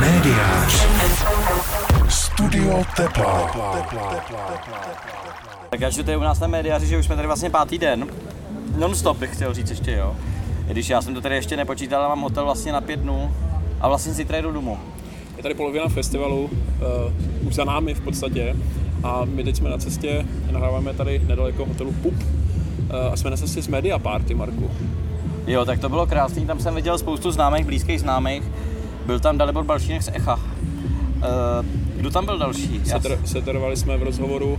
Médiář. Studio Tepla. Tak já tady u nás na médiáři, že už jsme tady vlastně pátý den. Non-stop bych chtěl říct ještě, jo. I když já jsem to tady ještě nepočítal, ale mám hotel vlastně na pět dnů a vlastně zítra jdu domů. Je tady polovina festivalu, uh, už za námi v podstatě. A my teď jsme na cestě, nahráváme tady nedaleko hotelu Pup. Uh, a jsme na cestě z Media Party, Marku. Jo, tak to bylo krásný, tam jsem viděl spoustu známých, blízkých známých. Byl tam Dalibor Balšínek z Echa. Uh, kdo tam byl další? Já Seter, seterovali jsme v rozhovoru uh,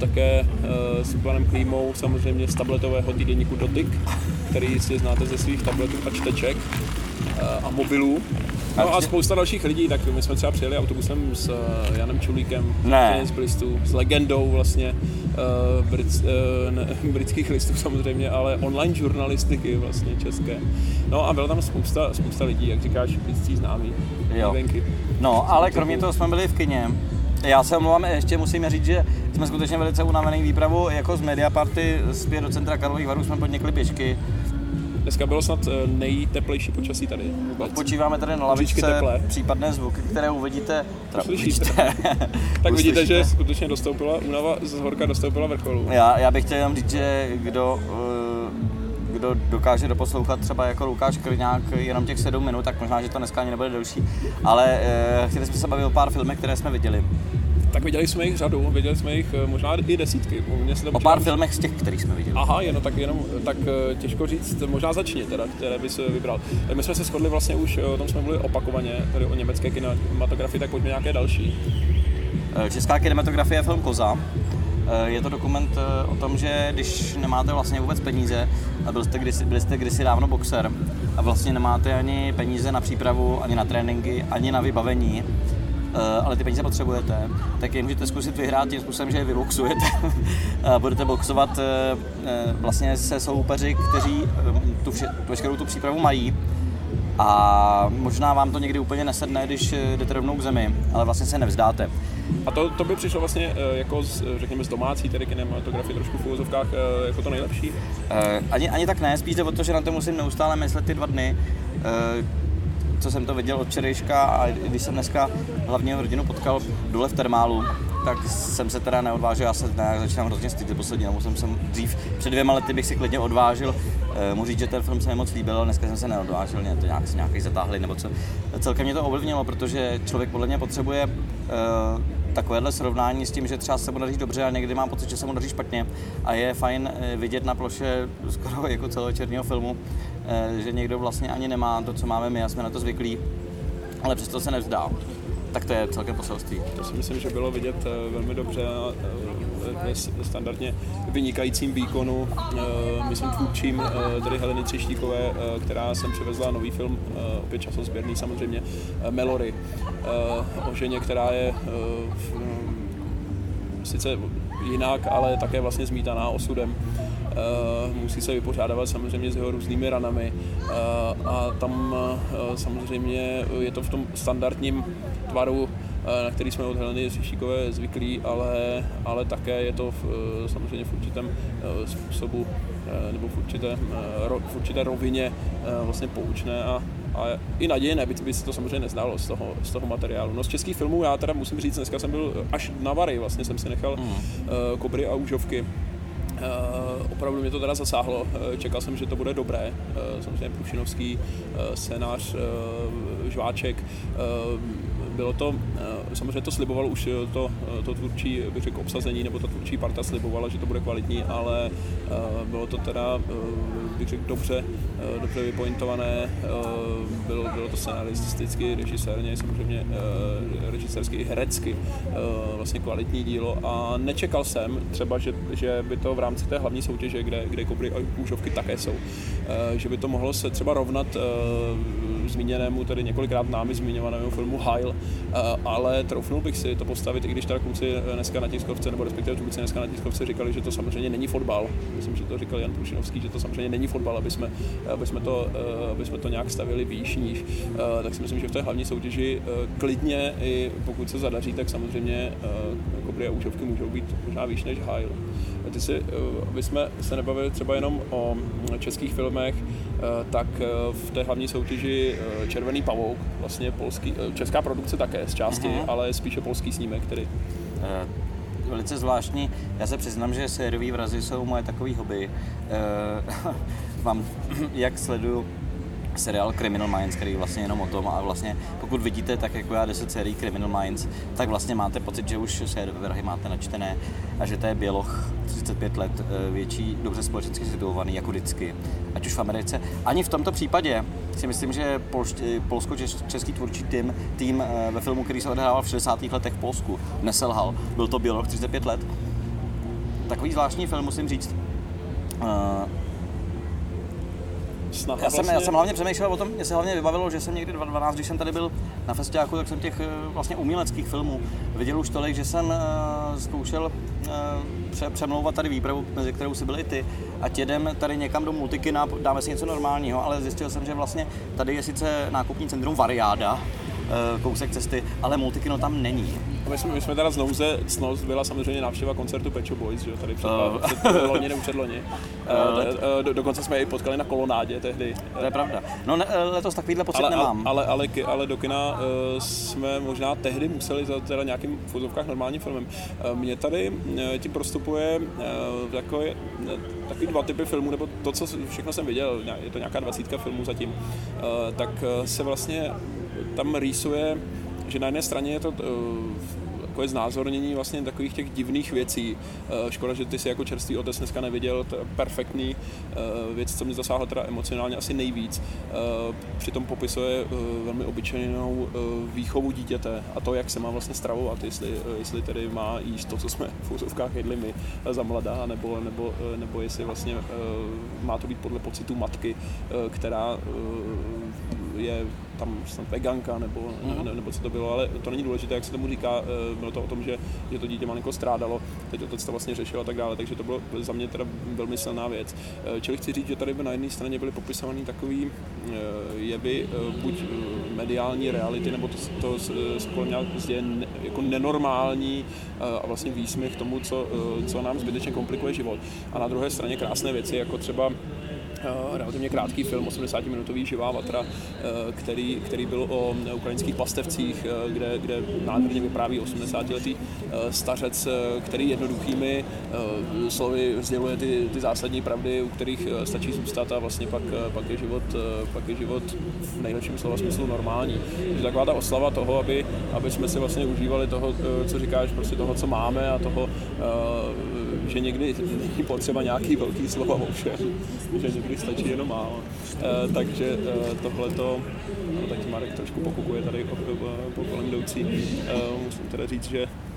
také uh, s panem Klímou, samozřejmě z tabletového týdenníku Dotyk, který jistě znáte ze svých tabletů a čteček a mobilů. No a spousta dalších lidí, tak my jsme třeba přijeli autobusem s uh, Janem Čulíkem, Ne. z listů, s legendou vlastně uh, brit, uh, ne, britských listů samozřejmě, ale online žurnalistiky vlastně české. No a byla tam spousta, spousta lidí, jak říkáš, blízcí známí, Jo. venky. No, ale kromě toho jsme byli v kině. Já se omlouvám, ještě musím říct, že jsme skutečně velice unavený výpravu, jako z Mediaparty zpět do centra Karlových varů jsme podnikli pěšky. Dneska bylo snad eh, nejteplejší počasí tady vůbec. Odpočíváme tady na lavičce, teplé. případné zvuky, které uvidíte. Teda Uslyšíte. uvidíte. Tak vidíte, že Uslyšíte. skutečně dostoupila, únava z horka dostoupila vrcholu. Já, já bych chtěl jenom říct, že kdo, eh, kdo dokáže doposlouchat třeba jako Lukáš Krňák jenom těch sedm minut, tak možná, že to dneska ani nebude delší. Ale eh, chtěli jsme se bavit o pár filmech, které jsme viděli. Tak viděli jsme jich řadu, viděli jsme jich eh, možná i desítky. Mně se O pár filmech z těch, kterých jsme viděli. Aha, jenom tak jenom, tak eh, těžko říct, možná začni teda, které bys eh, vybral. My jsme se shodli vlastně už, o tom jsme mluvili opakovaně, tady o německé kinematografii, tak pojďme nějaké další. Česká kinematografie je film Koza. Je to dokument o tom, že když nemáte vlastně vůbec peníze a byl jste kdysi, byli jste kdysi dávno boxer a vlastně nemáte ani peníze na přípravu, ani na tréninky, ani na vybavení, ale ty peníze potřebujete, tak je můžete zkusit vyhrát tím způsobem, že je vyboxujete. A budete boxovat eh, eh, vlastně se soupeři, kteří eh, tu, vše, tu veškerou tu přípravu mají a možná vám to někdy úplně nesedne, když eh, jdete rovnou k zemi, ale vlastně se nevzdáte. A to, to by přišlo vlastně eh, jako z, eh, řekněme z domácí tedy kinematografie trošku v úvozovkách eh, jako to nejlepší. Eh, ani, ani tak ne, spíš jde o to, že na to musím neustále myslet ty dva dny. Co jsem to viděl od včerejška a když jsem dneska hlavního hrdinu potkal dole v termálu, tak jsem se teda neodvážil, já se ne, začínám hrozně stydět poslední dobou, jsem, jsem dřív před dvěma lety bych si klidně odvážil, eh, můžu říct, že ten film se mi moc líbil, dneska jsem se neodvážil, mě to nějak, nějaký zatáhli nebo co. Celkem mě to ovlivnilo, protože člověk podle mě potřebuje eh, takovéhle srovnání s tím, že třeba se mu daří dobře a někdy mám pocit, že se mu daří špatně a je fajn eh, vidět na ploše skoro jako celovečerního filmu, eh, že někdo vlastně ani nemá to, co máme my a jsme na to zvyklí, ale přesto se nevzdá. Tak to je celkem poselství. To si myslím, že bylo vidět eh, velmi dobře eh, ve standardně vynikajícím výkonu, eh, myslím tvůrčím, eh, tedy Heleny Třeštíkové, eh, která sem přivezla nový film, eh, opět časozběrný samozřejmě, eh, Melory, eh, o ženě, která je eh, sice jinak, ale také vlastně zmítaná osudem. Eh, musí se vypořádávat samozřejmě s jeho různými ranami eh, a tam eh, samozřejmě je to v tom standardním tvaru, na který jsme od Heleny Řešíkové zvyklí, ale, ale také je to v, samozřejmě v určitém způsobu nebo v, určité, v určité rovině vlastně poučné a, a i nadějné, byť by se to samozřejmě nezdálo z toho, z toho materiálu. No z českých filmů já teda musím říct, dneska jsem byl až na Vary, vlastně jsem si nechal mm. Kobry a Úžovky. Uh, opravdu mě to teda zasáhlo. Uh, čekal jsem, že to bude dobré. Uh, samozřejmě Prušinovský uh, scénář, žváček. Bylo to, uh, samozřejmě to slibovalo už eh, to, eh, to tvůrčí, bych řekl, obsazení, nebo ta tvůrčí parta slibovala, že to bude kvalitní, ale bylo to teda, bych řekl, dobře, dobře vypointované. Bylo, bylo to scenaristicky, režisérně, samozřejmě režisérsky i herecky vlastně kvalitní dílo a nečekal jsem třeba, že, že by to v rámci té hlavní soutěže, kde, kde Kobry a Kůžovky také jsou, že by to mohlo se třeba rovnat uh, zmíněnému, tedy několikrát námi zmiňovanému filmu Heil, uh, ale troufnul bych si to postavit, i když teda kluci dneska na tiskovce, nebo respektive kluci dneska na tiskovce říkali, že to samozřejmě není fotbal. Myslím, že to říkal Jan Prušinovský, že to samozřejmě není fotbal, aby jsme, aby jsme, to, aby jsme to nějak stavili výš, níž. Tak si myslím, že v té hlavní soutěži klidně, i pokud se zadaří, tak samozřejmě Kobry a Úžovky můžou být možná výš než Heil. Ty si, aby jsme se nebavili třeba jenom o českých filmech, tak v té hlavní soutěži Červený pavouk, vlastně polský, česká produkce také z části, uh-huh. ale spíše polský snímek, který velice zvláštní. Já se přiznám, že sériový vrazy jsou moje takový hobby. Mám, jak sleduju seriál Criminal Minds, který vlastně jenom o tom a vlastně pokud vidíte tak jako já 10 sérií Criminal Minds, tak vlastně máte pocit, že už se vrahy máte načtené a že to je běloch 35 let eh, větší, dobře společensky situovaný jako vždycky, ať už v Americe. Ani v tomto případě si myslím, že polsko-český tvůrčí tým, tým eh, ve filmu, který se odehrával v 60. letech v Polsku, neselhal. Byl to běloch 35 let. Takový zvláštní film, musím říct. Snaha já jsem, vlastně... já jsem hlavně přemýšlel o tom, mě se hlavně vybavilo, že jsem někdy 12, když jsem tady byl na festiáku, tak jsem těch eh, vlastně uměleckých filmů viděl už tolik, že jsem uh, zkoušel uh, pře- přemlouvat tady výpravu, mezi kterou si byli ty, ať jedem tady někam do multikina, dáme si něco normálního, ale zjistil jsem, že vlastně tady je sice nákupní centrum Variáda, kousek cesty, ale multikino tam není. My jsme, my jsme teda znovu ze Snost byla samozřejmě návštěva koncertu Pecho Boys, že jo, tady před, uh. před, před loni nebo předloni. Uh, do, dokonce jsme ji potkali na kolonádě tehdy. To je pravda. No ne, letos takovýhle pocit ale, nemám. Ale, ale, ale, ale do kina uh, jsme možná tehdy museli za teda nějakým v normálním filmem. Uh, Mně tady uh, tím prostupuje uh, takový, takový dva typy filmů, nebo to, co všechno jsem viděl, je to nějaká dvacítka filmů zatím, tak se vlastně tam rýsuje, že na jedné straně je to uh, takové znázornění vlastně takových těch divných věcí. Uh, škoda, že ty si jako čerstvý otec dneska neviděl, to je perfektní uh, věc, co mě zasáhla teda emocionálně asi nejvíc. Přitom popisuje velmi obyčejnou výchovu dítěte a to, jak se má vlastně stravovat, jestli, jestli tedy má jíst to, co jsme v úzovkách jedli my za mladá, nebo, nebo, nebo jestli vlastně má to být podle pocitu matky, která je tam snad veganka nebo, mm-hmm. ne, nebo co to bylo, ale to není důležité, jak se tomu říká, eh, bylo to o tom, že, že to dítě malinko strádalo, teď otec to vlastně řešil a tak dále, takže to bylo za mě teda velmi silná věc. Eh, čili chci říct, že tady by na jedné straně byly popisovaný takový eh, jevy buď mediální reality, nebo to, to skloněl je jako nenormální a vlastně výsměch tomu, co, co nám zbytečně komplikuje život. A na druhé straně krásné věci, jako třeba relativně krátký film, 80-minutový Živá vatra, eh, který, který byl o ukrajinských pastevcích, eh, kde, kde nádherně vypráví 80-letý stařec, který jednoduchými slovy sděluje ty, ty zásadní pravdy, u kterých stačí zůstat a vlastně pak, pak, je, život, pak je život v nejlepším slova smyslu normální. Takže taková ta oslava toho, aby, aby jsme si vlastně užívali toho, co říkáš, prostě toho, co máme a toho, že někdy není potřeba nějaký velký slova o všem, že někdy stačí jenom málo. E, takže e, tohleto, no, tak Marek trošku pokukuje tady po kolem jdoucí. E, musím teda říct, že Eh,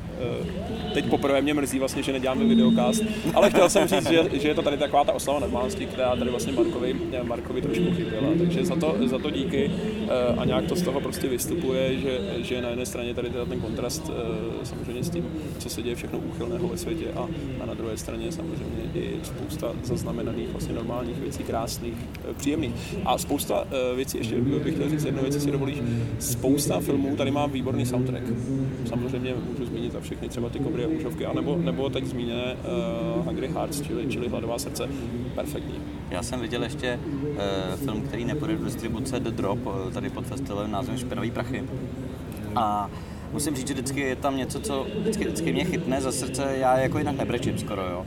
teď poprvé mě mrzí vlastně, že neděláme videokast, ale chtěl jsem říct, že, že je to tady taková ta oslava normálnosti, která tady vlastně Markovi, eh, Markovi trošku chyběla, takže za to, za to díky eh, a nějak to z toho prostě vystupuje, že, že na jedné straně tady ten kontrast samozřejmě s tím, co se děje všechno úchylného ve světě a, a na druhé straně samozřejmě i spousta zaznamenaných vlastně normálních věcí, krásných, příjemných. A spousta věcí, ještě bych chtěl říct jednu věc, si dovolíš, spousta filmů tady má výborný soundtrack. Samozřejmě můžu zmínit a všechny třeba ty kobry a úžovky, anebo, nebo teď zmíněné uh, Hungry Hearts, čili, čili Hladová srdce, perfektní. Já jsem viděl ještě uh, film, který nepůjde do distribuce The Drop, uh, tady pod festivalem názvem Špinavý prachy. A musím říct, že vždycky je tam něco, co vždycky, vždycky mě chytne za srdce, já jako jinak nebrečím skoro, jo.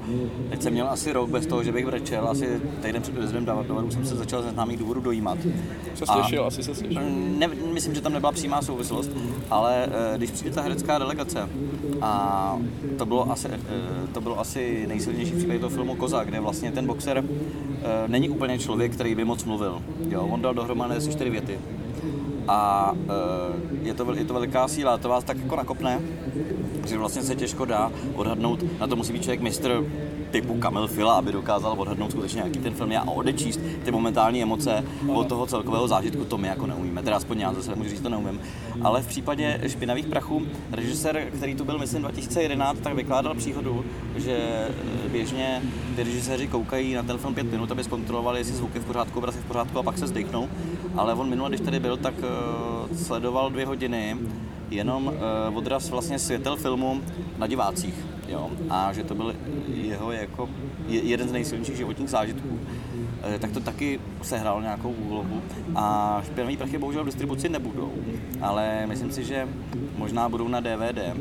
Teď jsem měl asi rok bez toho, že bych brečel, asi týden před odjezdem do jsem se začal ze známých důvodů dojímat. Co slyšel, asi se slyšel. Ne, myslím, že tam nebyla přímá souvislost, ale eh, když přijde ta herecká delegace a to bylo asi, eh, to bylo asi nejsilnější případ toho filmu Koza, kde vlastně ten boxer eh, není úplně člověk, který by moc mluvil. Jo, on dal dohromady asi čtyři věty a uh, je, to, je to veliká síla, to vás tak jako nakopne, že vlastně se těžko dá odhadnout, na to musí být člověk mistr typu Kamil Fila, aby dokázal odhadnout skutečně, jaký ten film je a odečíst ty momentální emoce od toho celkového zážitku, to my jako neumíme, teda aspoň já zase můžu říct, to neumím. Ale v případě Špinavých prachů, režisér, který tu byl, myslím, 2011, tak vykládal příhodu, že eh, běžně ty režiséři koukají na ten film pět minut, aby zkontrolovali, jestli zvuk je v pořádku, obraz je v pořádku a pak se zdechnou. Ale on minule, když tady byl, tak uh, sledoval dvě hodiny jenom uh, odraz vlastně světel filmu na divácích jo, a že to byl jeho jako jeden z nejsilnějších životních zážitků, eh, tak to taky sehrál nějakou úlohu. A špinavý prachy bohužel v distribuci nebudou, ale myslím si, že možná budou na DVD.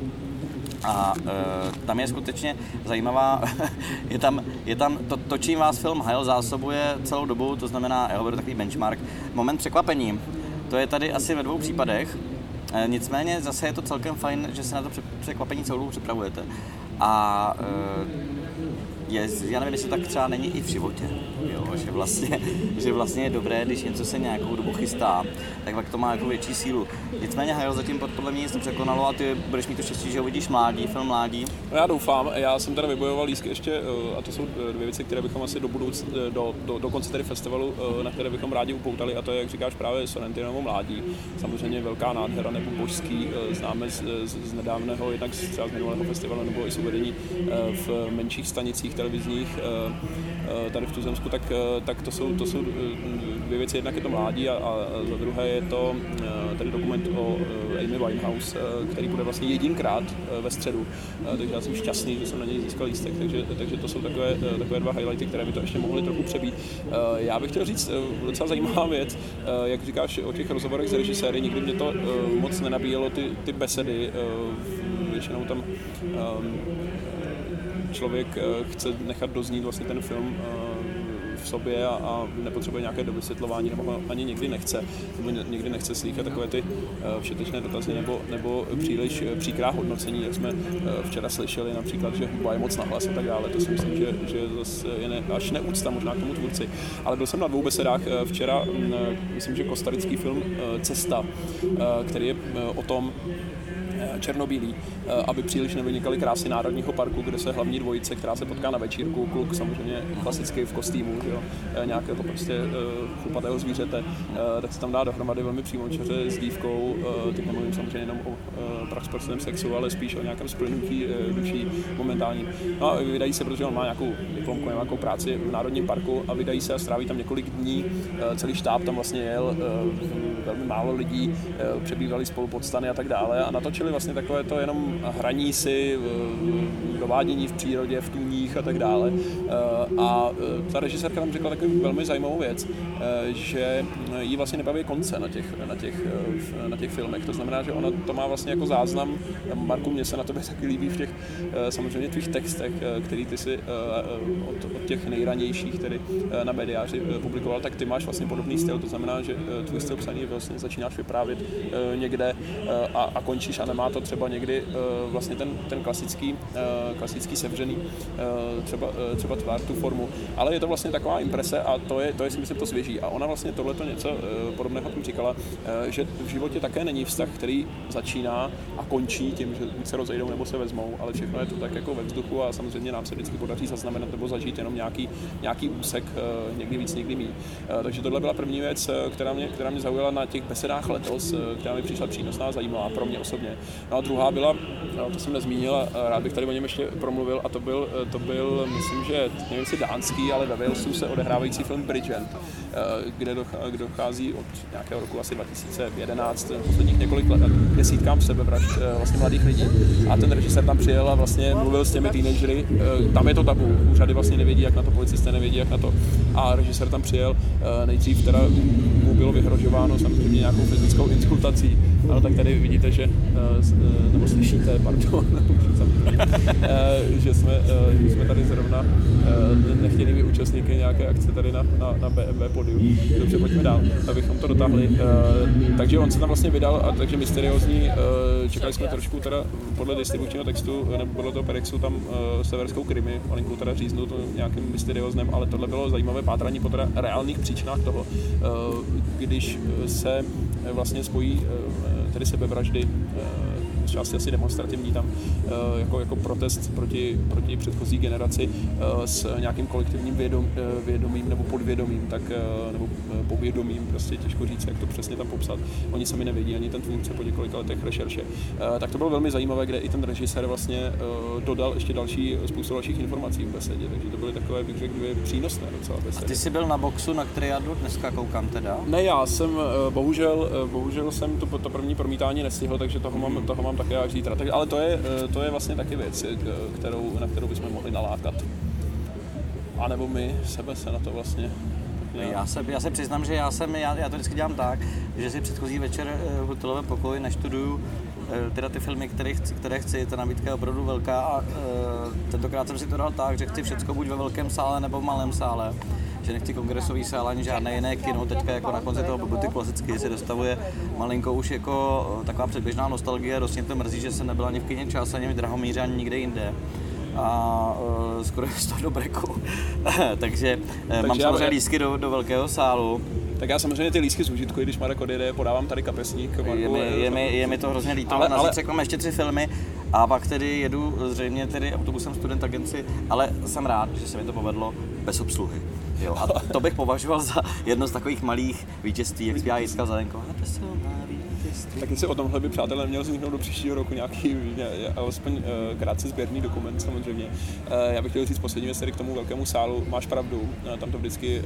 A e, tam je skutečně zajímavá, je tam, je tam to, to, čím vás film Heil zásobuje celou dobu, to znamená, já beru takový benchmark, moment překvapení. To je tady asi ve dvou případech, e, nicméně zase je to celkem fajn, že se na to překvapení celou dobu připravujete. A e, je, já nevím, jestli tak třeba není i v životě, jo, že, vlastně, že vlastně je dobré, když něco se nějakou dobu chystá, tak pak to má jako větší sílu. Nicméně Hajo zatím podle mě nic překonalo a ty budeš mít to štěstí, že uvidíš mládí, film mládí. No já doufám, já jsem teda vybojoval lísky ještě, eh, a to jsou dvě věci, které bychom asi do budouc, eh, do, do, do konce tedy festivalu, eh, na které bychom rádi upoutali, a to je, jak říkáš, právě Sorrentinovo mládí. Samozřejmě velká nádhera nebo božský, známe z, z, z nedávného, jednak třeba z minulého festivalu, nebo i z uvedení v menších stanicích televizních tady v Tuzemsku, tak, tak to jsou, to jsou dvě věci. Jednak je to mládí a, a za druhé je to tady dokument o Amy Winehouse, který bude vlastně jedinkrát ve středu. Takže já jsem šťastný, že jsem na něj získal lístek, takže, takže to jsou takové, takové dva highlighty, které by to ještě mohly trochu přebít. Já bych chtěl říct docela zajímavá věc, jak říkáš o těch rozhovorech s režiséry, nikdy mě to moc nenabíjelo ty, ty besedy, většinou tam člověk eh, chce nechat doznít vlastně ten film eh, v sobě a, a nepotřebuje nějaké dovysvětlování, nebo ani někdy nechce, nebo někdy nechce slýchat takové ty eh, všetečné dotazy, nebo, nebo příliš příkrá hodnocení, jak jsme včera slyšeli například, že je moc nahlas a tak dále. To si myslím, že, že zase je ne, až neúcta možná k tomu tvůrci. Ale byl jsem na dvou besedách včera, mm, myslím, že kostarický film Cesta, který je o tom, černobílý, eh, aby příliš nevynikaly krásy Národního parku, kde se hlavní dvojice, která se potká na večírku, kluk samozřejmě klasicky v kostýmu, že jo, eh, nějakého prostě eh, chlupatého zvířete, tak se tam dá dohromady velmi přímočaře s dívkou, teď nemluvím samozřejmě jenom o praxportovém sexu, ale spíš o nějakém splnutí duší momentální. No a vydají se, protože on má nějakou diplomku, nějakou práci v Národním parku a vydají se a stráví tam několik dní. Celý štáb tam vlastně jel, velmi málo lidí, přebývali spolu pod stany a tak dále a natočili vlastně takové to jenom hraní si, eh, dovádění v přírodě, v tůních a tak dále. Eh, a eh, ta režisérka tam řekla takovou velmi zajímavou věc, že jí vlastně nebaví konce na těch, na těch, na těch filmech. To znamená, že ona to má vlastně jako záznam. Marku, mě se na tebe taky líbí v těch samozřejmě tvých textech, který ty si od, od těch nejranějších tedy na mediáři publikoval, tak ty máš vlastně podobný styl. To znamená, že tvůj styl psaní vlastně začínáš vyprávět někde a, a končíš a nemá to třeba někdy uh, vlastně ten, ten klasický, uh, klasický sevřený uh, třeba, třeba tvar, tu formu, ale je to vlastně taková imprese a to je, to je si myslím to svěží. A ona vlastně tohleto něco podobného tím říkala, že v životě také není vztah, který začíná a končí tím, že se rozejdou nebo se vezmou, ale všechno je to tak jako ve vzduchu a samozřejmě nám se vždycky podaří zaznamenat nebo zažít jenom nějaký, nějaký úsek, někdy víc, někdy méně. Takže tohle byla první věc, která mě, která mě zaujala na těch besedách letos, která mi přišla přínosná a zajímavá pro mě osobně. No a druhá byla, to jsem nezmínil, rád bych tady o něm ještě promluvil, a to byl, to byl myslím, že nevím, jestli dánský, ale ve Walesu se odehrávající film Bridgend, eh, kde dochází od nějakého roku asi 2011, posledních několik let, desítkám sebevražd eh, vlastně mladých lidí. A ten režisér tam přijel a vlastně mluvil s těmi teenagery. Eh, tam je to tabu, úřady vlastně nevědí, jak na to, policisté nevědí, jak na to. A režisér tam přijel, nejdřív teda mu bylo vyhrožováno samozřejmě nějakou fyzickou insultací, ale tak tady vidíte, že nebo slyšíte, pardon, eh, že, jsme, eh, že jsme tady zrovna eh, nechtěnými účastníky nějaké akce tady na, na, na BMW podiu. Dobře, pojďme dál, abychom to dotáhli. Takže on se tam vlastně vydal, a takže mysteriózní, čekali jsme trošku teda podle distribučního textu, nebo podle toho Perexu tam severskou krimi, malinkou teda říznu to nějakým mysterióznem, ale tohle bylo zajímavé pátrání po teda reálných příčinách toho, když se vlastně spojí tedy sebevraždy části asi demonstrativní tam eh, jako, jako protest proti, proti předchozí generaci eh, s nějakým kolektivním vědom, eh, vědomím nebo podvědomím, tak, nebo povědomím, prostě těžko říct, jak to přesně tam popsat. Oni sami nevědí, ani ten tvůrce po několika letech rešerše. Tak to bylo velmi zajímavé, kde i ten režisér vlastně dodal ještě další spoustu dalších informací v besedě, takže to byly takové, bych řekl, dvě přínosné docela besedy. A ty jsi byl na boxu, na Triadu, dneska koukám teda? Ne, já jsem, bohužel, bohužel jsem to, to první promítání nestihl, takže toho mám, toho mám mám také jak zítra. Tak, ale to je, eh, to je vlastně taky věc, eh, kterou, na kterou bychom mohli nalákat. A nebo my sebe se na to vlastně já se, já se přiznám, že já, jsem, já, já to vždycky dělám tak, že si předchozí večer v hotelovém pokoji naštuduju teda ty filmy, které chci, které chci, ta nabídka je opravdu velká a tentokrát jsem si to dal tak, že chci všechno buď ve velkém sále nebo v malém sále že nechci kongresový sál ani žádné jiné kino. Teďka jako na konci toho pobytu klasicky se dostavuje malinko už jako taková předběžná nostalgie. Dost mě to mrzí, že jsem nebyla ani v kině čas, ani v Drahomíře, ani nikde jinde a uh, skoro je to do breku. Takže, Takže mám samozřejmě lísky do, do velkého sálu. Tak já samozřejmě ty lísky zúžitku, když Marek odjede, podávám tady kapesník. Marku, je, mi, je, mi, je mi to hrozně líto, ale, ale... řekl ještě tři filmy a pak tedy jedu zřejmě tedy autobusem student agenci, ale jsem rád, že se mi to povedlo bez obsluhy. Jo, a to bych považoval za jedno z takových malých vítězství, jak zpívá Jiska Zadenko. Tak jestli o tomhle by přátelé měl vzniknout do příštího roku nějaký, alespoň eh, krátce sběrný dokument samozřejmě. Eh, já bych chtěl říct poslední věc k tomu velkému sálu. Máš pravdu, eh, tam to vždycky,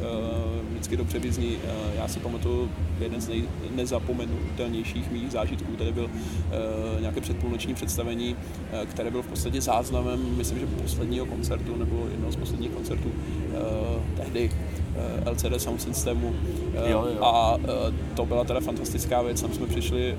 vždycky dobře vyzní. Já si pamatuju jeden z nej, nezapomenutelnějších mých zážitků, tady byl nějaké předpůlnoční představení, které bylo v podstatě záznamem, myslím, že posledního koncertu nebo jednoho z posledních koncertů tehdy Eh, LCD Sound Systemu. Eh, jo, jo. A eh, to byla teda fantastická věc, tam jsme přišli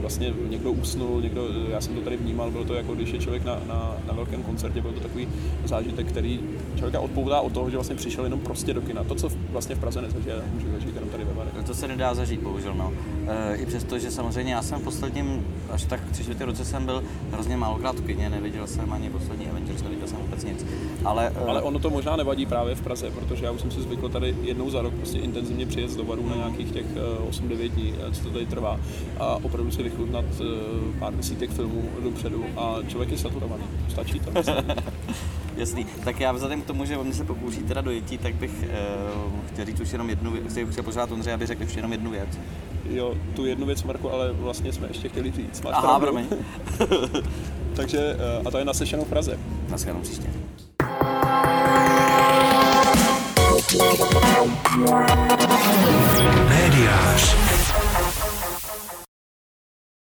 vlastně někdo usnul, někdo, já jsem to tady vnímal, bylo to jako když je člověk na, na, na velkém koncertě, byl to takový zážitek, který člověka odpoutá od toho, že vlastně přišel jenom prostě do kina. To, co vlastně v Praze nezažije, může zažít jenom tady ve Varech. To se nedá zažít, bohužel. No. E, I přesto, že samozřejmě já jsem v posledním, až tak tři čtvrtě roce jsem byl hrozně málokrát v kině, neviděl jsem ani poslední Avengers, neviděl jsem vůbec nic. Ale, e... Ale ono to možná nevadí právě v Praze, protože já už jsem si zvykl tady jednou za rok prostě intenzivně přijet do Varu na nějakých těch 8-9 e, dní, co to tady trvá a opravdu si vychutnat pár desítek filmů dopředu a člověk je saturovaný. Stačí to. Jasný. Tak já vzhledem k tomu, že mě se pokouší teda dojetí, tak bych uh, chtěl říct už jenom jednu věc, chtěl pořád Ondřej, aby řekl už jenom jednu věc. Jo, tu jednu věc, Marku, ale vlastně jsme ještě chtěli říct. Máš Aha, promiň. Takže, uh, a to je naslyšenou v Praze. Naschledanou příště. Médiář.